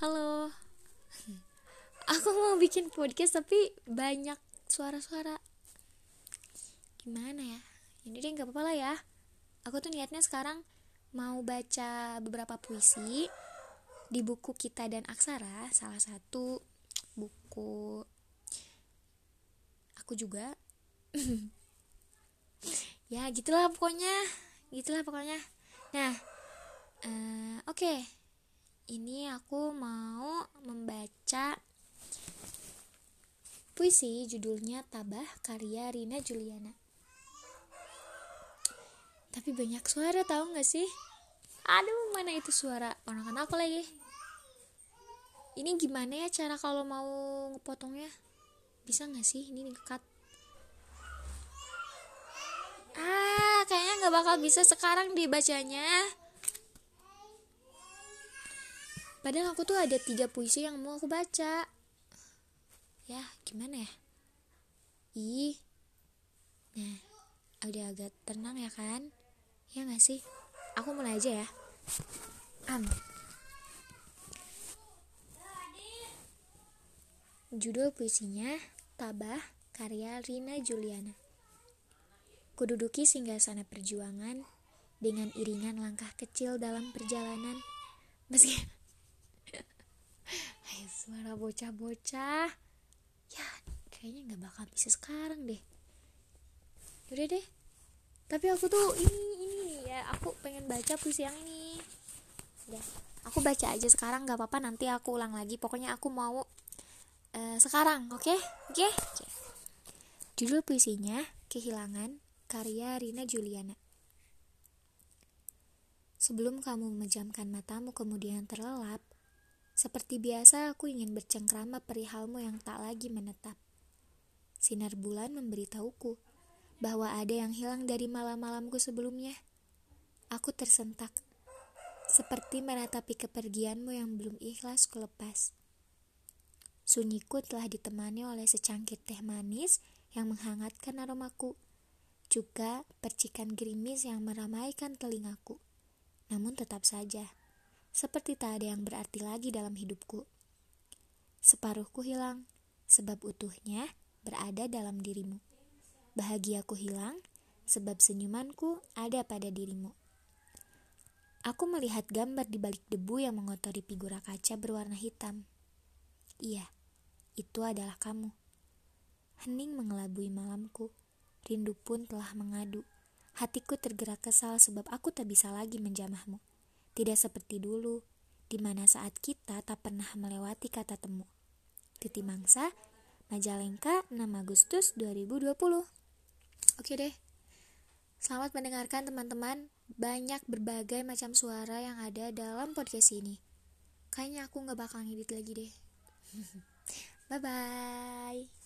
Halo. Aku mau bikin podcast tapi banyak suara-suara. Gimana ya? Ini deh gak apa-apa lah ya. Aku tuh niatnya sekarang mau baca beberapa puisi Di buku Kita dan Aksara Salah satu buku Aku juga. Ya gitulah pokoknya. Gitulah pokoknya. Nah uh, Oke. okay ini aku mau membaca puisi judulnya Tabah karya Rina Juliana. Tapi banyak suara tahu nggak sih? Aduh, mana itu suara ponakan aku lagi? Ini gimana ya cara kalau mau ngepotongnya? Bisa nggak sih ini cut? Ah, kayaknya nggak bakal bisa sekarang dibacanya. Padahal aku tuh ada tiga puisi yang mau aku baca. Ya, gimana ya? Ih. Nah, udah agak tenang ya kan? Ya gak sih? Aku mulai aja ya. Am. Judul puisinya Tabah karya Rina Juliana. Kududuki singgasana perjuangan dengan iringan langkah kecil dalam perjalanan. Meski Hai suara bocah-bocah. Ya kayaknya nggak bakal bisa sekarang deh. Yaudah deh. Tapi aku tuh ini ini ya Aku pengen baca puisi yang ini. Udah Aku baca aja sekarang nggak apa-apa. Nanti aku ulang lagi. Pokoknya aku mau uh, Sekarang oke? Okay? Oke. Okay. Judul puisinya Kehilangan Karya Rina Juliana. Sebelum kamu memejamkan matamu kemudian terlelap, seperti biasa, aku ingin bercengkrama perihalmu yang tak lagi menetap. Sinar bulan memberitahuku bahwa ada yang hilang dari malam-malamku sebelumnya. Aku tersentak, seperti meratapi kepergianmu yang belum ikhlas kulepas. Sunyiku telah ditemani oleh secangkir teh manis yang menghangatkan aromaku, juga percikan gerimis yang meramaikan telingaku. Namun tetap saja, seperti tak ada yang berarti lagi dalam hidupku. Separuhku hilang, sebab utuhnya berada dalam dirimu. Bahagiaku hilang, sebab senyumanku ada pada dirimu. Aku melihat gambar di balik debu yang mengotori figura kaca berwarna hitam. Iya, itu adalah kamu. Hening mengelabui malamku. Rindu pun telah mengadu. Hatiku tergerak kesal sebab aku tak bisa lagi menjamahmu. Tidak seperti dulu, di mana saat kita tak pernah melewati kata temu. Titi Mangsa, Majalengka, 6 Agustus 2020. Oke deh. Selamat mendengarkan teman-teman. Banyak berbagai macam suara yang ada dalam podcast ini. Kayaknya aku nggak bakal ngedit lagi deh. Bye-bye.